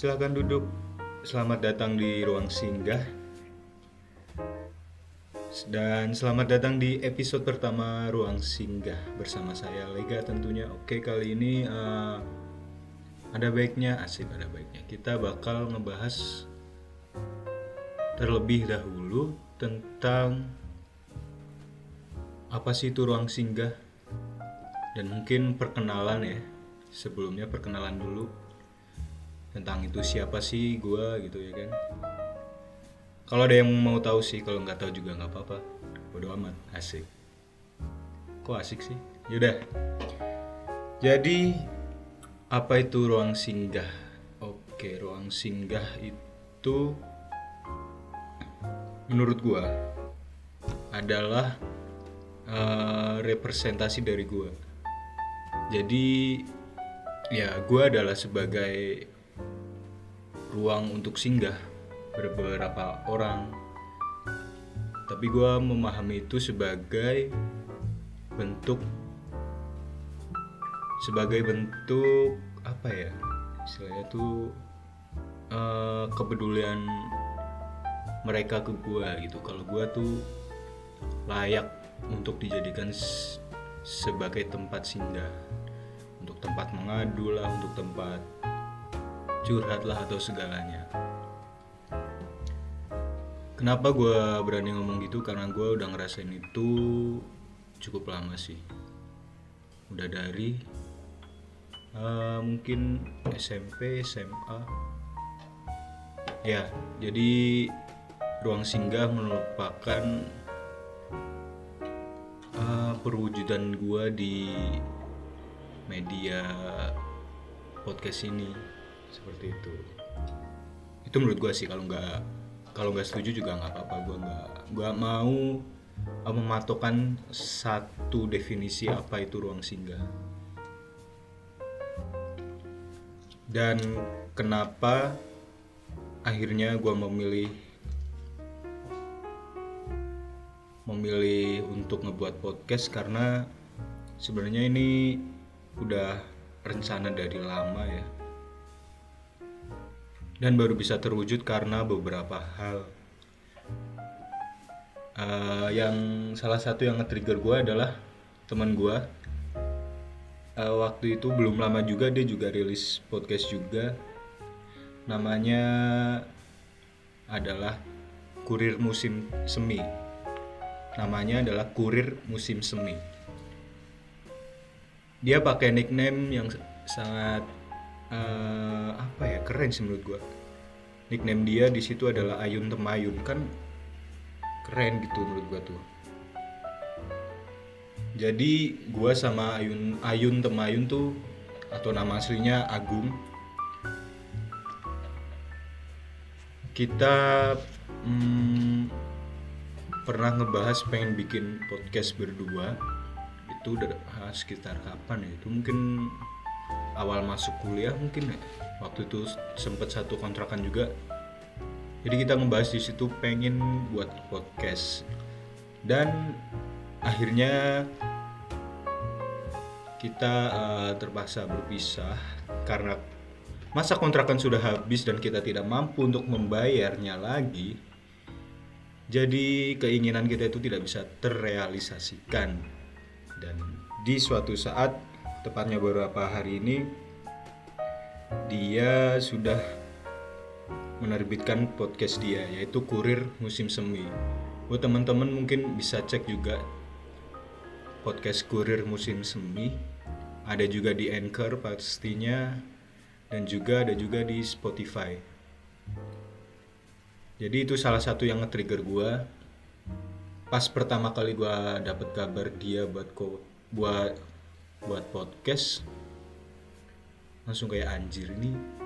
Silahkan duduk. Selamat datang di ruang singgah. Dan selamat datang di episode pertama ruang singgah bersama saya Lega tentunya. Oke kali ini uh, ada baiknya asik ada baiknya kita bakal ngebahas terlebih dahulu tentang apa sih itu ruang singgah dan mungkin perkenalan ya sebelumnya perkenalan dulu tentang itu siapa sih gue gitu ya kan. Kalau ada yang mau tahu sih kalau nggak tahu juga nggak apa-apa. Bodo amat asik. Kok asik sih? Yaudah. Jadi apa itu ruang singgah? Oke ruang singgah itu menurut gue adalah uh, representasi dari gue jadi ya gue adalah sebagai ruang untuk singgah beberapa orang. Tapi gue memahami itu sebagai bentuk sebagai bentuk apa ya istilahnya tuh uh, kepedulian mereka ke gue gitu. Kalau gue tuh layak untuk dijadikan sebagai tempat singgah. Untuk tempat mengadu lah untuk tempat curhat lah atau segalanya. Kenapa gue berani ngomong gitu? Karena gue udah ngerasain itu cukup lama sih. Udah dari uh, mungkin SMP SMA ya jadi ruang singgah merupakan uh, perwujudan gue di media podcast ini seperti itu. Itu menurut gue sih kalau nggak kalau nggak setuju juga nggak apa-apa. Gue nggak gue mau uh, mematokkan satu definisi apa itu ruang singgah. Dan kenapa akhirnya gue memilih memilih untuk ngebuat podcast? Karena sebenarnya ini udah rencana dari lama ya dan baru bisa terwujud karena beberapa hal. Uh, yang salah satu yang nge-trigger gue adalah teman gue uh, waktu itu belum lama juga dia juga rilis podcast juga. Namanya adalah kurir musim semi. Namanya adalah kurir musim semi. Dia pakai nickname yang sangat uh, apa ya? Keren sih menurut gue nickname dia di situ adalah Ayun Temayun kan keren gitu menurut gue tuh. Jadi gue sama Ayun Ayun Temayun tuh atau nama aslinya Agung. Kita hmm, pernah ngebahas pengen bikin podcast berdua. Itu udah sekitar kapan ya? Itu mungkin awal masuk kuliah mungkin ya. Waktu itu sempet satu kontrakan juga. Jadi kita ngebahas di situ pengen buat podcast. Dan akhirnya kita uh, terpaksa berpisah karena masa kontrakan sudah habis dan kita tidak mampu untuk membayarnya lagi jadi keinginan kita itu tidak bisa terrealisasikan. Dan di suatu saat tepatnya beberapa hari ini dia sudah menerbitkan podcast dia yaitu Kurir Musim Semi. Buat teman-teman mungkin bisa cek juga podcast Kurir Musim Semi. Ada juga di Anchor pastinya dan juga ada juga di Spotify. Jadi itu salah satu yang nge-trigger gue. Pas pertama kali gue dapet kabar dia buat ko buat buat podcast langsung kayak anjir ini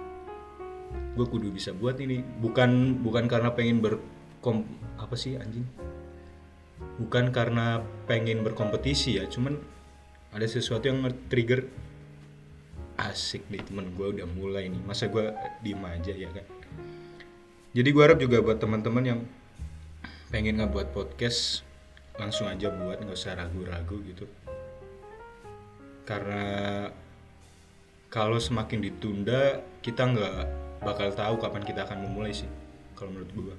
gue kudu bisa buat ini. Bukan bukan karena pengen berkom apa sih anjing? Bukan karena pengen berkompetisi ya cuman ada sesuatu yang trigger asik nih temen gue udah mulai nih. Masa gue diem aja ya kan? Jadi gue harap juga buat teman-teman yang pengen ngebuat podcast langsung aja buat nggak usah ragu-ragu gitu karena kalau semakin ditunda kita nggak bakal tahu kapan kita akan memulai sih kalau menurut gua.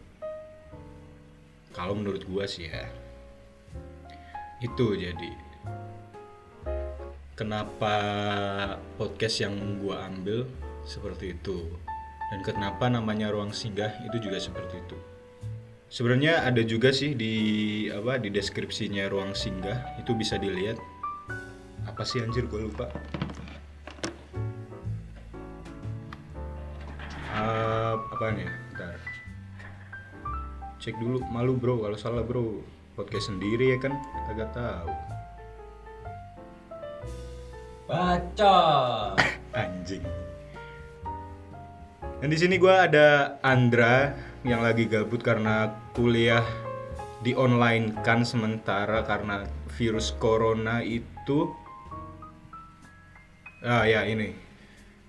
Kalau menurut gua sih ya. Itu jadi. Kenapa podcast yang gua ambil seperti itu? Dan kenapa namanya ruang singgah itu juga seperti itu? Sebenarnya ada juga sih di apa di deskripsinya ruang singgah itu bisa dilihat apa sih anjir? Gue lupa. Uh, apa nih Bentar. cek dulu. Malu bro. Kalau salah bro. Podcast sendiri ya kan? Agak tahu. Baca. anjing. Dan di sini gue ada Andra yang lagi gabut karena kuliah di online kan sementara karena virus corona itu ah ya ini.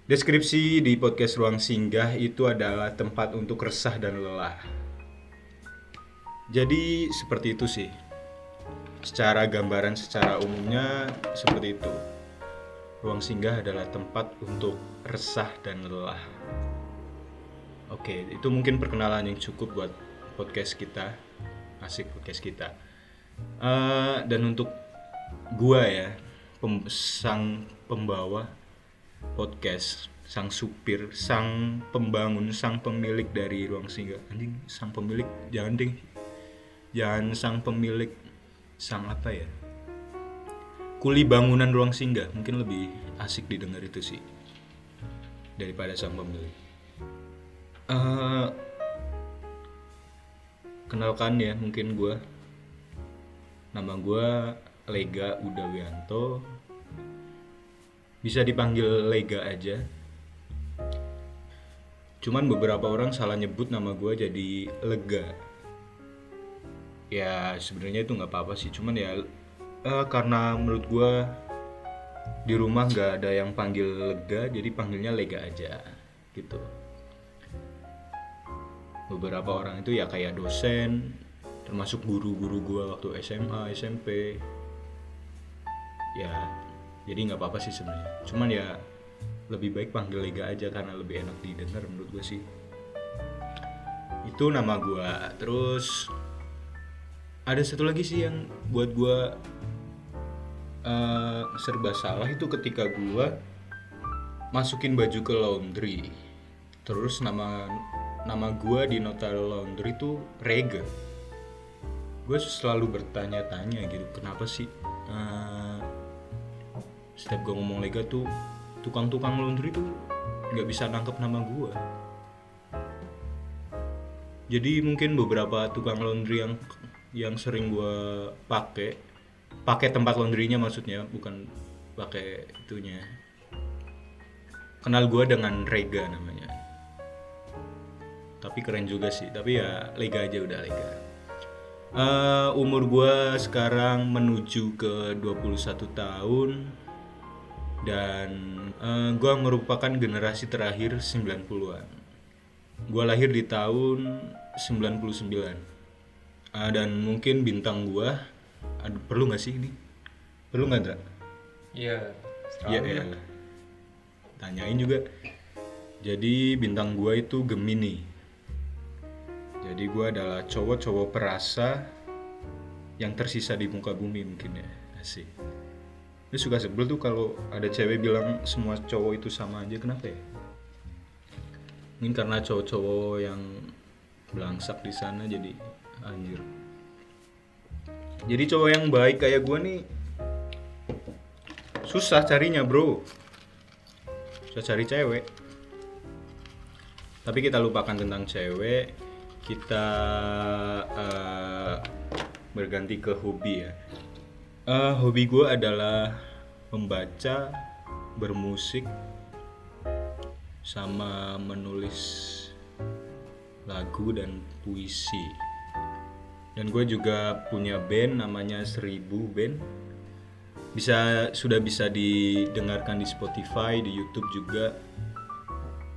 Deskripsi di podcast ruang singgah itu adalah tempat untuk resah dan lelah. Jadi seperti itu sih. Secara gambaran secara umumnya seperti itu. Ruang singgah adalah tempat untuk resah dan lelah. Oke, itu mungkin perkenalan yang cukup buat podcast kita, asik podcast kita. Eh, dan untuk gua ya, sang pembawa podcast, sang supir, sang pembangun, sang pemilik dari ruang singgah. Anjing, sang pemilik, jangan ding, jangan sang pemilik, sang apa ya? Kuli bangunan ruang singgah, mungkin lebih asik didengar itu sih daripada sang pemilik. Eh, kenalkan ya mungkin gue nama gue Lega Udawianto bisa dipanggil Lega aja. Cuman beberapa orang salah nyebut nama gue jadi Lega. Ya sebenarnya itu nggak apa-apa sih. Cuman ya eh, karena menurut gue di rumah nggak ada yang panggil Lega jadi panggilnya Lega aja gitu. Beberapa orang itu ya kayak dosen termasuk guru-guru gua waktu SMA SMP ya jadi nggak apa-apa sih sebenarnya. Cuman ya lebih baik panggil Lega aja karena lebih enak didengar menurut gue sih. Itu nama gua. Terus ada satu lagi sih yang buat gua eh, serba salah itu ketika gua masukin baju ke laundry. Terus nama nama gue di nota laundry itu Rega. Gue selalu bertanya-tanya gitu kenapa sih eh, setiap gue ngomong Lega tuh tukang-tukang laundry tuh nggak bisa nangkep nama gue jadi mungkin beberapa tukang laundry yang yang sering gue pakai pakai tempat laundrynya maksudnya bukan pakai itunya. Kenal gue dengan Rega namanya. Tapi keren juga sih tapi ya lega aja udah lega. Eh, umur gue sekarang menuju ke 21 tahun dan gue merupakan generasi terakhir 90-an gue lahir di tahun 99 Eh, dan mungkin bintang gue ada perlu nggak sih ini perlu nggak Dra? Iya. Iya ya. Tanyain juga. Jadi bintang gua itu Gemini. Jadi gua adalah cowok-cowok perasa yang tersisa di muka bumi mungkin ya. Asik. Suka sebel tuh kalau ada cewek bilang semua cowok itu sama aja. Kenapa ya? Mungkin karena cowok-cowok yang belangsak di sana jadi anjir. Jadi cowok yang baik kayak gua nih susah carinya bro susah cari cewek tapi kita lupakan tentang cewek kita eh, berganti ke hobi ya Eh, hobi gue adalah membaca bermusik sama menulis lagu dan puisi. Dan gue juga punya band namanya Seribu Band. Bisa sudah bisa didengarkan di Spotify di YouTube juga.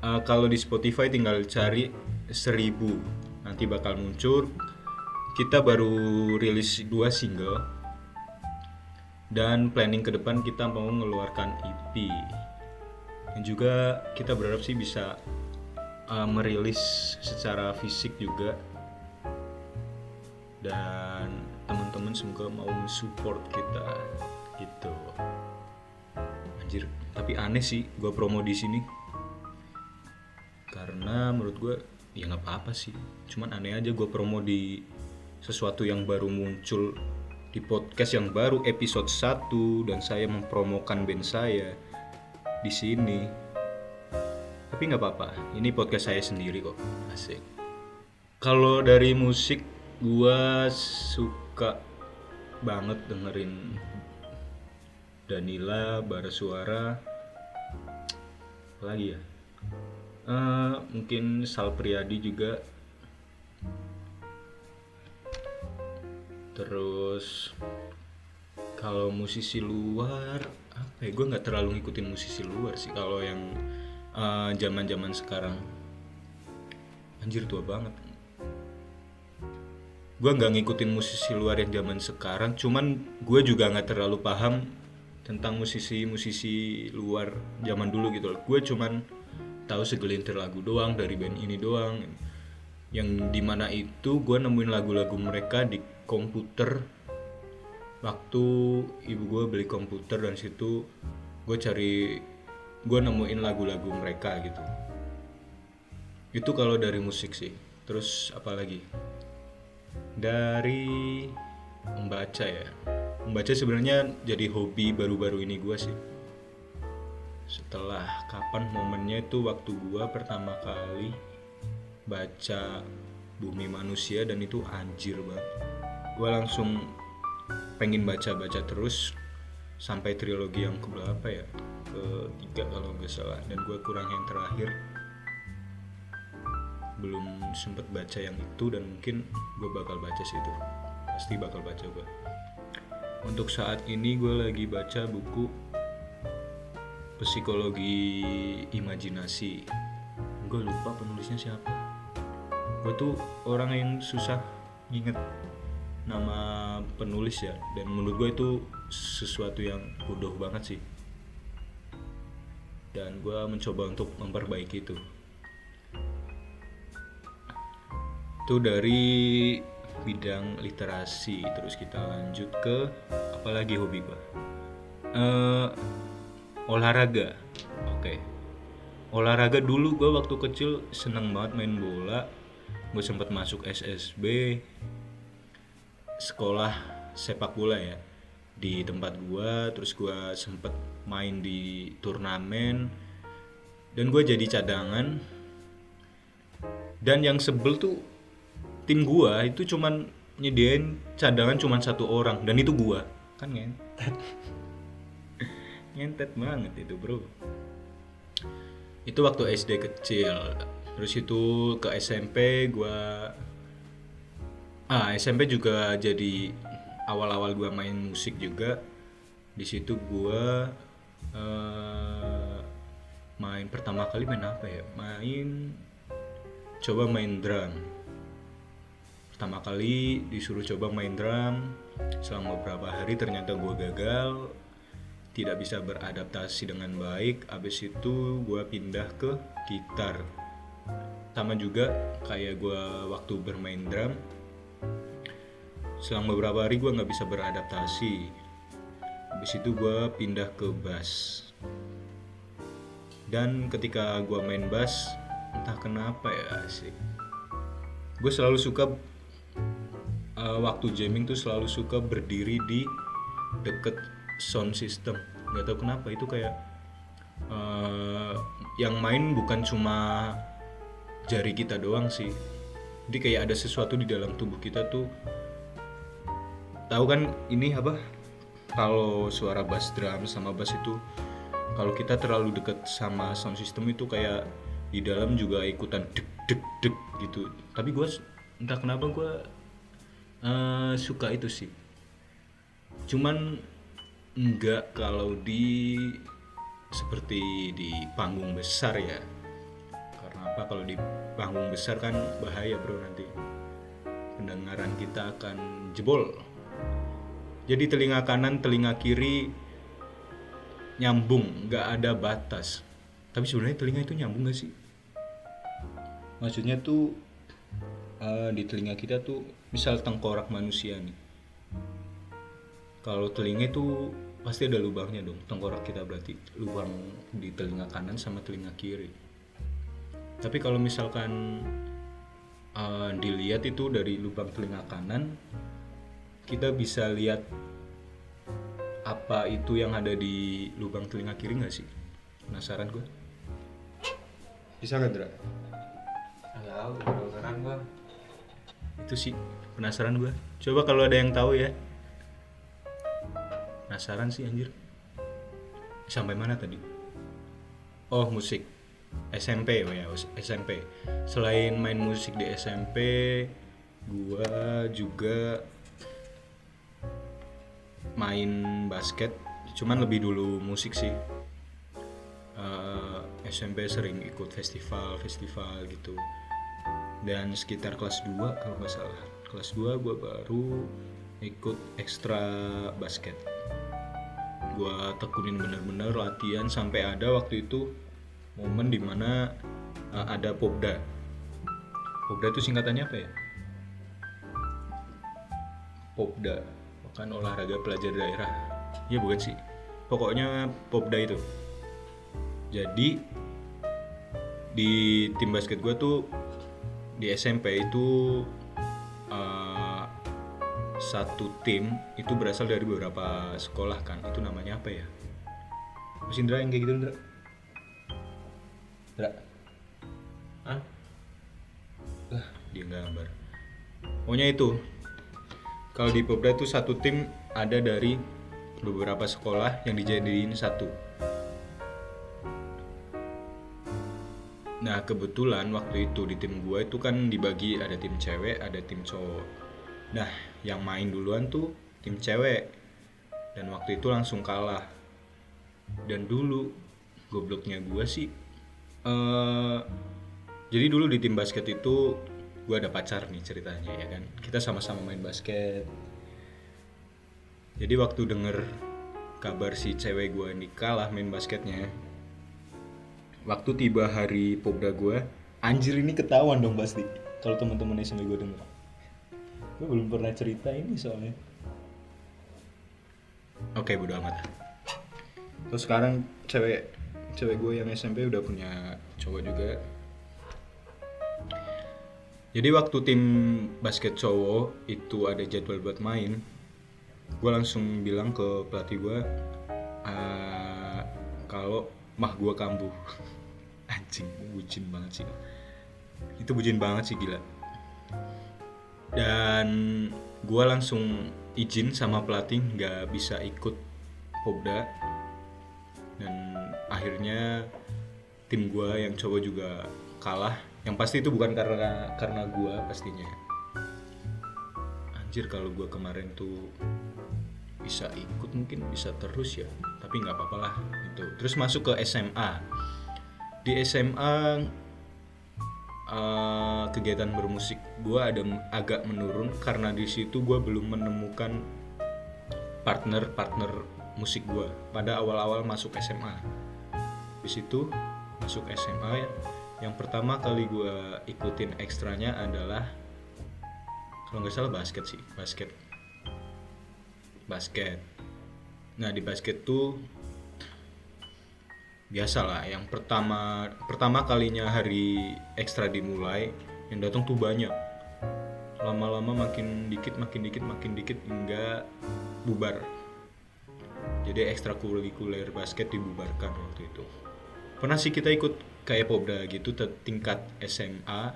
Eh, kalau di Spotify tinggal cari seribu. Nanti bakal muncul. Kita baru rilis dua single dan planning ke depan kita mau mengeluarkan EP dan juga kita berharap sih bisa uh, merilis secara fisik juga. Dan teman-teman semoga mau support kita gitu. Anjir tapi aneh sih gue promo di sini. Karena menurut gue ya nggak apa-apa sih. Cuman aneh aja gue promo di sesuatu yang baru muncul di podcast yang baru episode 1 dan saya mempromokan band saya di sini. Tapi nggak apa-apa ini podcast saya sendiri kok. Asik. Kalau dari musik gua suka banget dengerin Danila Bara Suara lagi ya? Eh, mungkin Sal Priadi juga terus kalau musisi luar apa ya? Gue nggak terlalu ngikutin musisi luar sih kalau yang zaman zaman sekarang. Anjir tua banget. Gue nggak ngikutin musisi luar yang zaman sekarang cuman gue juga nggak terlalu paham tentang musisi-musisi luar zaman dulu gitu loh. Gue cuman tahu segelintir lagu doang dari band ini doang. Yang di mana itu gue nemuin lagu-lagu mereka di komputer. Waktu ibu gue beli komputer dan situ gue cari gue nemuin lagu-lagu mereka gitu. Itu kalau dari musik sih. Terus apa lagi? Dari membaca ya. Membaca sebenarnya jadi hobi baru-baru ini gue sih. Setelah kapan momennya itu waktu gua pertama kali baca Bumi Manusia dan itu anjir banget gua langsung pengen baca-baca terus sampai trilogi yang keberapa ya? Ketiga kalau nggak salah. Dan gua kurang yang terakhir. Belum sempet baca yang itu dan mungkin gue bakal baca sih itu. Pasti bakal baca gue untuk saat ini gue lagi baca buku psikologi imajinasi. Gue lupa penulisnya siapa. Gue tuh orang yang susah inget nama penulis ya. Dan menurut gue itu sesuatu yang bodoh banget sih. Dan gue mencoba untuk memperbaiki itu. Itu dari bidang literasi. Terus kita lanjut ke apalagi hobi gue uh, olahraga. Oke. Okay. olahraga dulu gue waktu kecil seneng banget main bola. Gue sempat masuk SSB sekolah sepak bola ya. Di tempat gue terus gue sempet main di turnamen dan gue jadi cadangan. Dan yang sebel tuh tim gue itu cuman nyediain cadangan cuman satu orang dan itu gue kan kan ngentet banget itu bro. Itu waktu SD kecil. Terus itu ke SMP gua ah SMP juga jadi awal-awal gua main musik juga. Di situ gua uh, main pertama kali main apa ya? Main coba main drum. Pertama kali disuruh coba main drum. Selama beberapa hari ternyata gue gagal tidak bisa beradaptasi dengan baik. Abis itu gue pindah ke gitar. Sama juga kayak gue waktu bermain drum selama beberapa hari gue nggak bisa beradaptasi. Abis itu gue pindah ke bass dan ketika gue main bass entah kenapa ya sih gue selalu suka uh, waktu jamming tuh selalu suka berdiri di deket sound system. Nggak tahu kenapa itu kayak uh, yang main bukan cuma jari kita doang sih jadi kayak ada sesuatu di dalam tubuh kita tuh tahu kan ini apa? Kalau suara bass drum sama bass itu kalau kita terlalu dekat sama sound system itu kayak di dalam juga ikutan dek dek dek gitu. Tapi gue entah kenapa gue uh, suka itu sih. Cuman enggak kalau di seperti di panggung besar ya apa? Kalau di panggung besar kan bahaya bro nanti. Pendengaran kita akan jebol. Jadi telinga kanan telinga kiri nyambung nggak ada batas. Tapi sebenarnya telinga itu nyambung gak sih? Maksudnya tuh eh, di telinga kita tuh misal tengkorak manusia nih. Kalau telinga itu pasti ada lubangnya dong tengkorak kita berarti. Lubang di telinga kanan sama telinga kiri tapi kalau misalkan eh, dilihat itu dari lubang telinga kanan kita bisa lihat apa itu yang ada di lubang telinga kiri nggak sih? Penasaran gue bisa nggak Dra? Tahu, penasaran gua. itu sih penasaran gue coba kalau ada yang tahu ya. Penasaran sih anjir. Sampai mana tadi? Oh musik SMP oh ya SMP selain main musik di SMP gua juga main basket cuman lebih dulu musik sih. Eh, SMP sering ikut festival-festival gitu. Dan sekitar kelas 2 kalau nggak salah. Kelas 2 gue baru ikut ekstra basket. Gue tekunin bener-bener latihan sampai ada waktu itu momen di mana uh, ada popda popda itu singkatannya apa ya? Popda bukan olahraga pelajar daerah. Ya bukan sih. Pokoknya popda itu. Jadi di tim basket gue tuh di SMP itu uh, satu tim itu berasal dari beberapa sekolah kan. Itu namanya apa ya? Mas Indra yang kayak gitu Indra Hah? lah dia gambar pokoknya itu kalau di Popda itu satu tim ada dari beberapa sekolah yang dijadiin satu Nah kebetulan waktu itu di tim gue itu kan dibagi ada tim cewek ada tim cowok. Nah yang main duluan tuh tim cewek dan waktu itu langsung kalah. Dan dulu gobloknya gue sih, eh jadi dulu di tim basket itu gue ada pacar nih ceritanya ya kan. Kita sama-sama main basket. Jadi waktu denger kabar si cewek gue ini kalah main basketnya, waktu tiba hari popda gue anjir ini ketahuan dong pasti kalau teman-teman SMP gue denger gue belum pernah cerita ini soalnya oke bodo amat terus sekarang cewek cewek gue yang SMP udah punya cowok juga jadi waktu tim basket cowok itu ada jadwal buat main gue langsung bilang ke pelatih gue "Ah, kalau mah gue kambuh. Anjing bucin banget sih. Itu bucin banget sih gila. Dan gue langsung izin sama pelatih nggak bisa ikut popda dan akhirnya tim gue yang cowok juga kalah yang pasti itu bukan karena karena gue pastinya. Anjir kalau gue kemarin tuh bisa ikut mungkin bisa terus ya. Tapi nggak apa-apa lah itu terus masuk ke SMA di SMA eh, kegiatan bermusik gue ada agak menurun karena di situ gue belum menemukan partner-partner musik gue pada awal-awal masuk SMA di situ masuk SMA ya yang pertama kali gue ikutin ekstranya adalah kalau nggak salah basket sih basket. Basket. Nah di basket tuh biasa lah yang pertama pertama kalinya hari ekstra dimulai yang datang tuh banyak. Lama-lama makin dikit makin dikit makin dikit hingga bubar. Jadi ekstrakurikuler basket dibubarkan waktu itu pernah sih kita ikut kayak pobda gitu tingkat SMA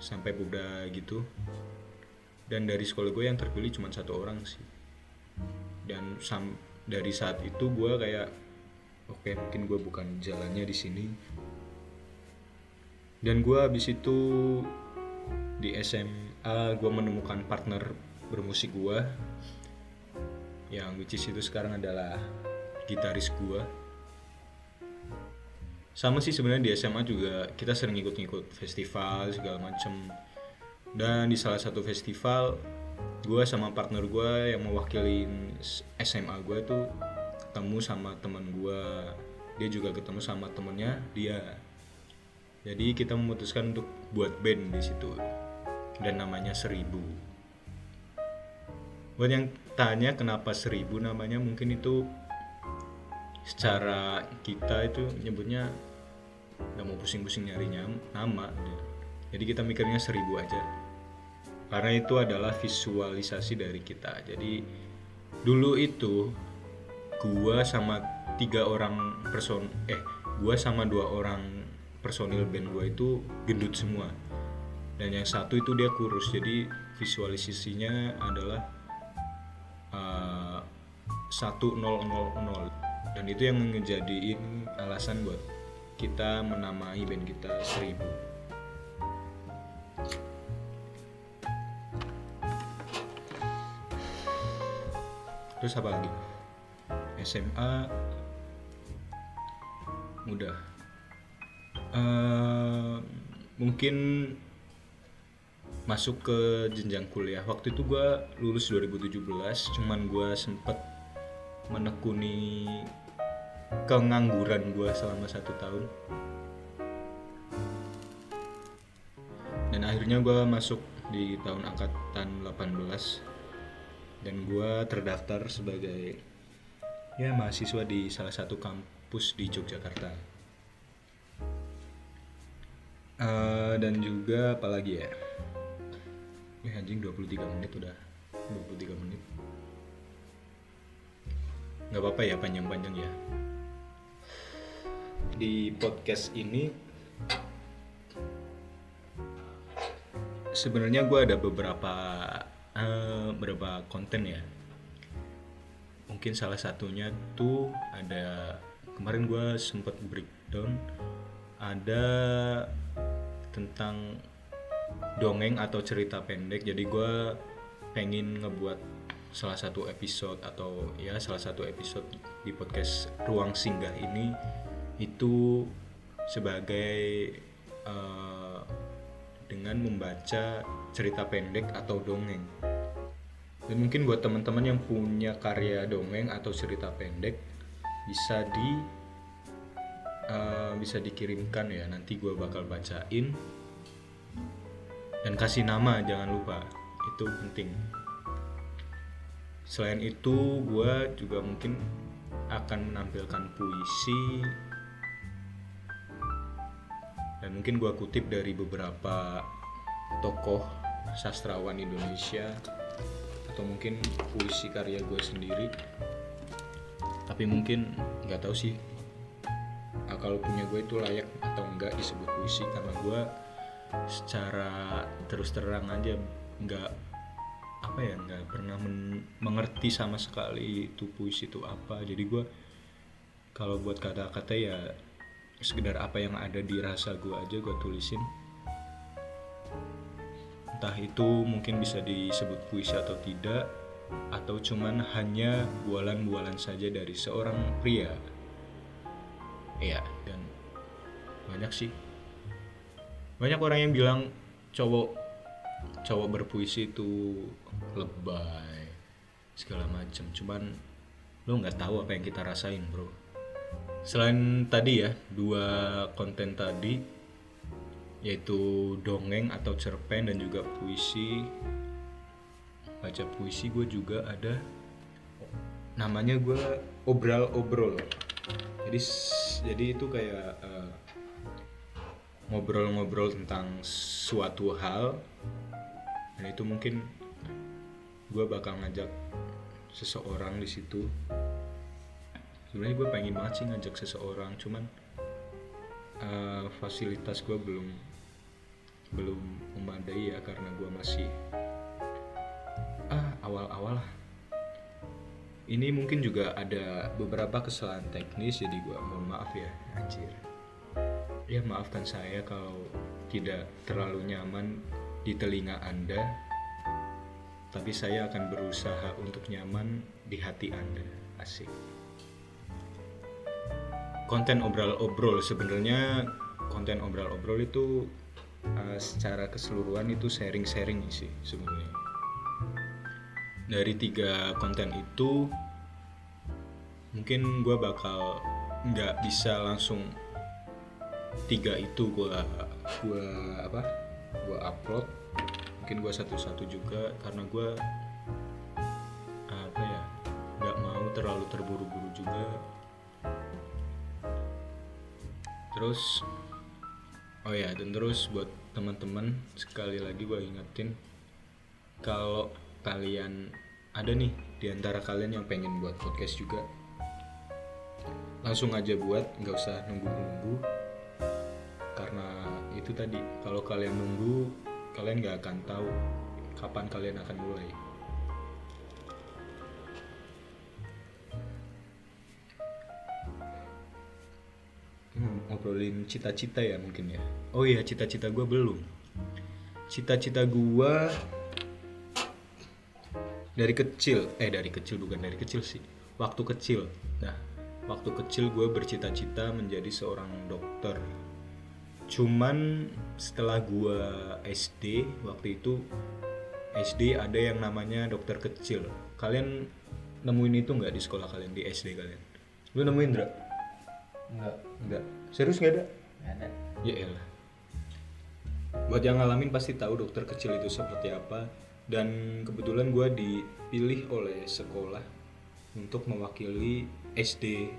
sampai pobda gitu. Dan dari sekolah gue yang terpilih cuma satu orang sih. Dan sam dari saat itu gue kayak oke mungkin gue bukan jalannya di sini. Dan gue habis itu di SMA gue menemukan partner bermusik gue yang which is itu sekarang adalah gitaris gue sama sih sebenarnya di SMA juga kita sering ikut-ikut festival segala macem. Dan di salah satu festival gue sama partner gue yang mewakilin SMA gue tuh ketemu sama teman gue dia juga ketemu sama temennya dia. Jadi kita memutuskan untuk buat band di situ. Dan namanya seribu. Buat yang tanya kenapa seribu namanya mungkin itu secara kita itu nyebutnya nggak mau pusing-pusing nyarinya nama jadi kita mikirnya seribu aja. Karena itu adalah visualisasi dari kita. Jadi dulu itu gua sama tiga orang person eh gua sama dua orang personil band gua itu gendut semua. Dan yang satu itu dia kurus. Jadi visualisasinya adalah uh, 1000 dan itu yang ngejadiin alasan buat kita menamai band kita seribu. Terus apa lagi? SMA mudah uh, mungkin masuk ke jenjang kuliah. Waktu itu gue lulus 2017 cuman gue sempet menekuni kengangguran gue selama satu tahun. Dan akhirnya gue masuk di tahun angkatan 18 dan gue terdaftar sebagai ya mahasiswa di salah satu kampus di Yogyakarta. Uh, dan juga apalagi ya? Ya anjing 23 menit udah. 23 menit. Nggak apa-apa ya panjang-panjang ya di podcast ini sebenarnya gue ada beberapa uh, beberapa konten ya. Mungkin salah satunya tuh ada kemarin gue sempet breakdown ada tentang dongeng atau cerita pendek. Jadi gue pengen ngebuat salah satu episode atau ya salah satu episode di podcast ruang singgah ini itu sebagai uh, dengan membaca cerita pendek atau dongeng. Dan mungkin buat teman-teman yang punya karya dongeng atau cerita pendek bisa di uh, bisa dikirimkan ya. Nanti gue bakal bacain. Dan kasih nama jangan lupa. Itu penting. Selain itu gue juga mungkin akan menampilkan puisi mungkin gue kutip dari beberapa tokoh sastrawan Indonesia atau mungkin puisi karya gue sendiri. Tapi mungkin nggak tahu sih kalau punya gue itu layak atau enggak disebut puisi karena gue secara terus terang aja nggak apa ya nggak pernah men mengerti sama sekali itu puisi itu apa. Jadi gue kalau buat kata-kata ya sekedar apa yang ada di rasa gue aja gue tulisin. Entah itu mungkin bisa disebut puisi atau tidak atau cuman hanya bualan-bualan saja dari seorang pria. Ya dan banyak sih. Banyak orang yang bilang cowok cowok berpuisi itu lebay segala macam cuman lo nggak tahu apa yang kita rasain bro selain tadi ya dua konten tadi yaitu dongeng atau cerpen dan juga puisi. Baca puisi gue juga ada. Namanya gue obral obrol. Jadi jadi itu kayak uh, ngobrol-ngobrol tentang suatu hal. Dan itu mungkin gue bakal ngajak seseorang di situ sebenarnya gue pengen banget sih ngajak seseorang cuman uh, fasilitas gue belum belum memadai ya karena gue masih ah awal-awal lah ini mungkin juga ada beberapa kesalahan teknis jadi gue mohon maaf ya anjir ya maafkan saya kalau tidak terlalu nyaman di telinga Anda, tapi saya akan berusaha untuk nyaman di hati Anda. Asik. Konten obrol-obrol sebenarnya konten obrol-obrol itu uh, secara keseluruhan itu sharing-sharing sih sebenarnya. Dari tiga konten itu mungkin gue bakal nggak bisa langsung tiga itu gua gua apa gua upload. Mungkin gua satu-satu juga karena gua apa ya nggak mau terlalu terburu-buru juga terus oh ya dan terus buat teman-teman sekali lagi gua ingetin kalau kalian ada nih di antara kalian yang pengen buat podcast juga langsung aja buat nggak usah nunggu-nunggu karena itu tadi kalau kalian nunggu kalian nggak akan tahu kapan kalian akan mulai ngobrolin cita-cita ya mungkin ya oh iya cita-cita gue belum cita-cita gue dari kecil eh dari kecil bukan dari kecil sih waktu kecil nah waktu kecil gue bercita-cita menjadi seorang dokter cuman setelah gue SD waktu itu SD ada yang namanya dokter kecil kalian nemuin itu nggak di sekolah kalian di SD kalian lu nemuin Dra? Enggak. Enggak. Serius nggak ada? Nggak ada. Ya elah. Buat yang ngalamin pasti tahu dokter kecil itu seperti apa dan kebetulan gue dipilih oleh sekolah untuk mewakili SD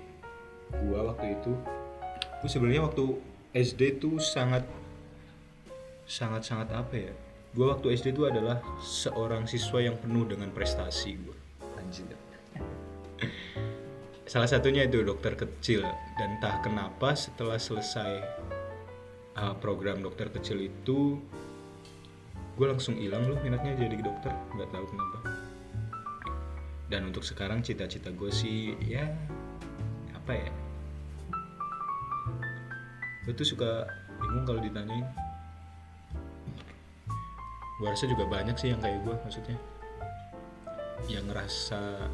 gue waktu itu. Gue sebenarnya waktu SD tuh sangat sangat sangat apa ya? Gue waktu SD itu adalah seorang siswa yang penuh dengan prestasi gue. Anjir. Salah satunya itu dokter kecil. Dan entah kenapa setelah selesai uh, program dokter kecil itu gue langsung hilang loh minatnya jadi dokter. Nggak tahu kenapa. Dan untuk sekarang cita-cita gue sih ya apa ya? Gue tuh suka bingung kalau ditanyain. Gue rasa juga banyak sih yang kayak gue maksudnya. Yang ngerasa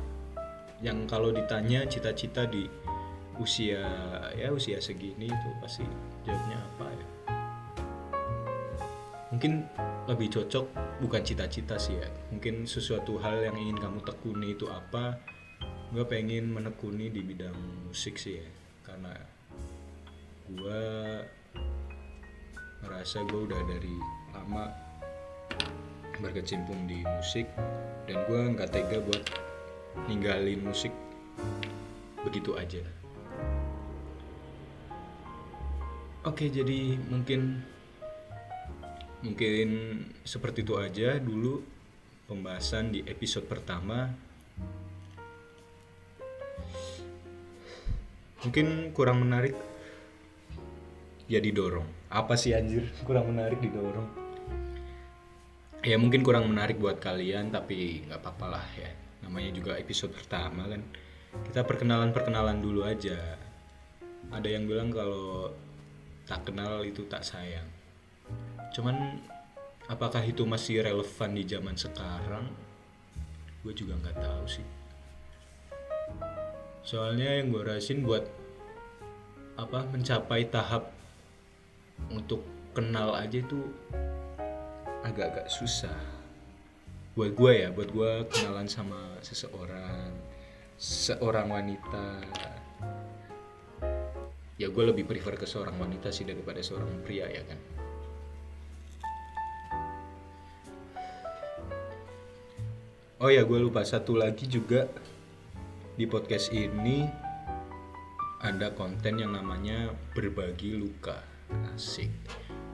yang kalau ditanya cita-cita di usia ya usia segini itu pasti jawabnya apa ya? Mungkin lebih cocok bukan cita-cita sih ya. Mungkin sesuatu hal yang ingin kamu tekuni itu apa? Gue pengen menekuni di bidang musik sih ya. Karena gue merasa gue udah dari lama berkecimpung di musik dan gue nggak tega buat ninggalin musik begitu aja. Oke, jadi mungkin mungkin seperti itu aja dulu pembahasan di episode pertama. Mungkin kurang menarik ya didorong. Apa sih anjir? Kurang menarik didorong. Ya mungkin kurang menarik buat kalian tapi nggak apa-apa lah ya namanya juga episode pertama kan. Kita perkenalan perkenalan dulu aja. Ada yang bilang kalau tak kenal itu tak sayang. Cuman apakah itu masih relevan di zaman sekarang? Gue juga nggak tahu sih. Soalnya yang gue rasain buat apa mencapai tahap untuk kenal aja itu agak-agak susah buat gue ya buat gue kenalan sama seseorang seorang wanita. Ya gue lebih prefer ke seorang wanita sih daripada seorang pria ya kan? Oh ya gue lupa. Satu lagi juga di podcast ini ada konten yang namanya berbagi luka. Asik.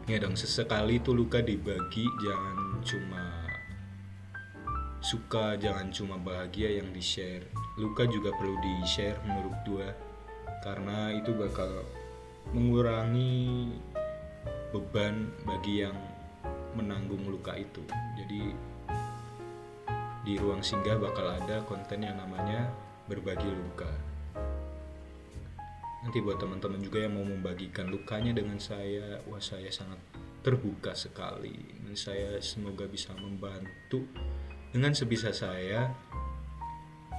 Ya dong sesekali tuh luka dibagi jangan cuma suka jangan cuma bahagia yang di share luka juga perlu di share menurut gua karena itu bakal mengurangi beban bagi yang menanggung luka itu. Jadi di ruang singgah bakal ada konten yang namanya berbagi luka. Nanti buat teman-teman juga yang mau membagikan lukanya dengan saya wah saya sangat terbuka sekali. Dan saya semoga bisa membantu dengan sebisa saya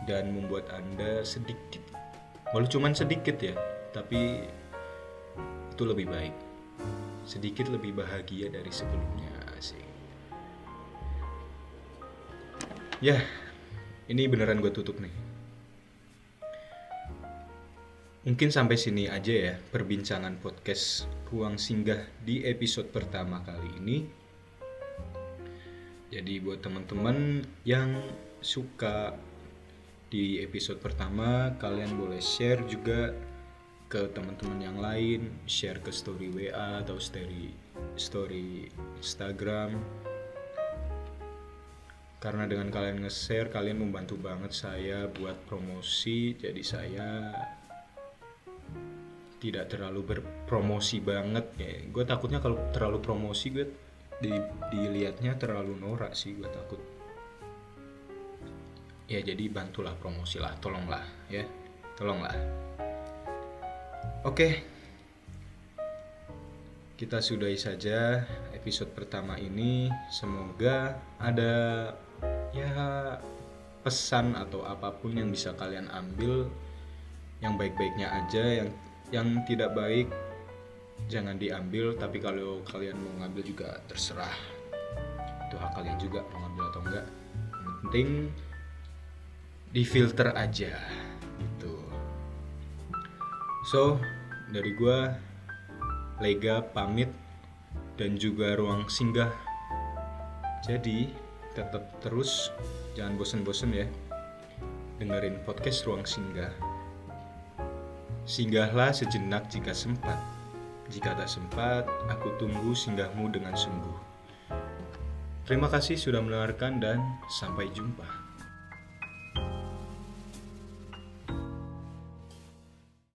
dan membuat anda sedikit. Walau cuman sedikit ya tapi itu lebih baik. Sedikit lebih bahagia dari sebelumnya sih ya ini beneran gue tutup nih. Mungkin sampai sini aja ya perbincangan podcast Ruang Singgah di episode pertama kali ini. Jadi buat teman-teman yang suka di episode pertama, kalian boleh share juga ke teman-teman yang lain, share ke story WA atau story story Instagram. Karena dengan kalian nge-share, kalian membantu banget saya buat promosi. Jadi saya tidak terlalu berpromosi banget ya. Gue takutnya kalau terlalu promosi gue di, dilihatnya terlalu norak sih gue takut. Ya jadi bantulah promosi lah tolonglah ya tolonglah. Oke. Kita sudahi saja episode pertama ini. Semoga ada ya pesan atau apa pun yang bisa kalian ambil yang baik-baiknya aja yang yang tidak baik jangan diambil tapi kalau kalian mau ngambil juga terserah. Itu hak kalian juga mau ngambil atau enggak. Yang penting difilter aja gitu. So dari gua lega pamit dan juga ruang singgah. Jadi tetap terus jangan bosen-bosen ya dengerin podcast ruang singgah. Singgahlah sejenak jika sempat jika tak sempat, aku tunggu singgahmu dengan sungguh. Terima kasih sudah mendengarkan dan sampai jumpa.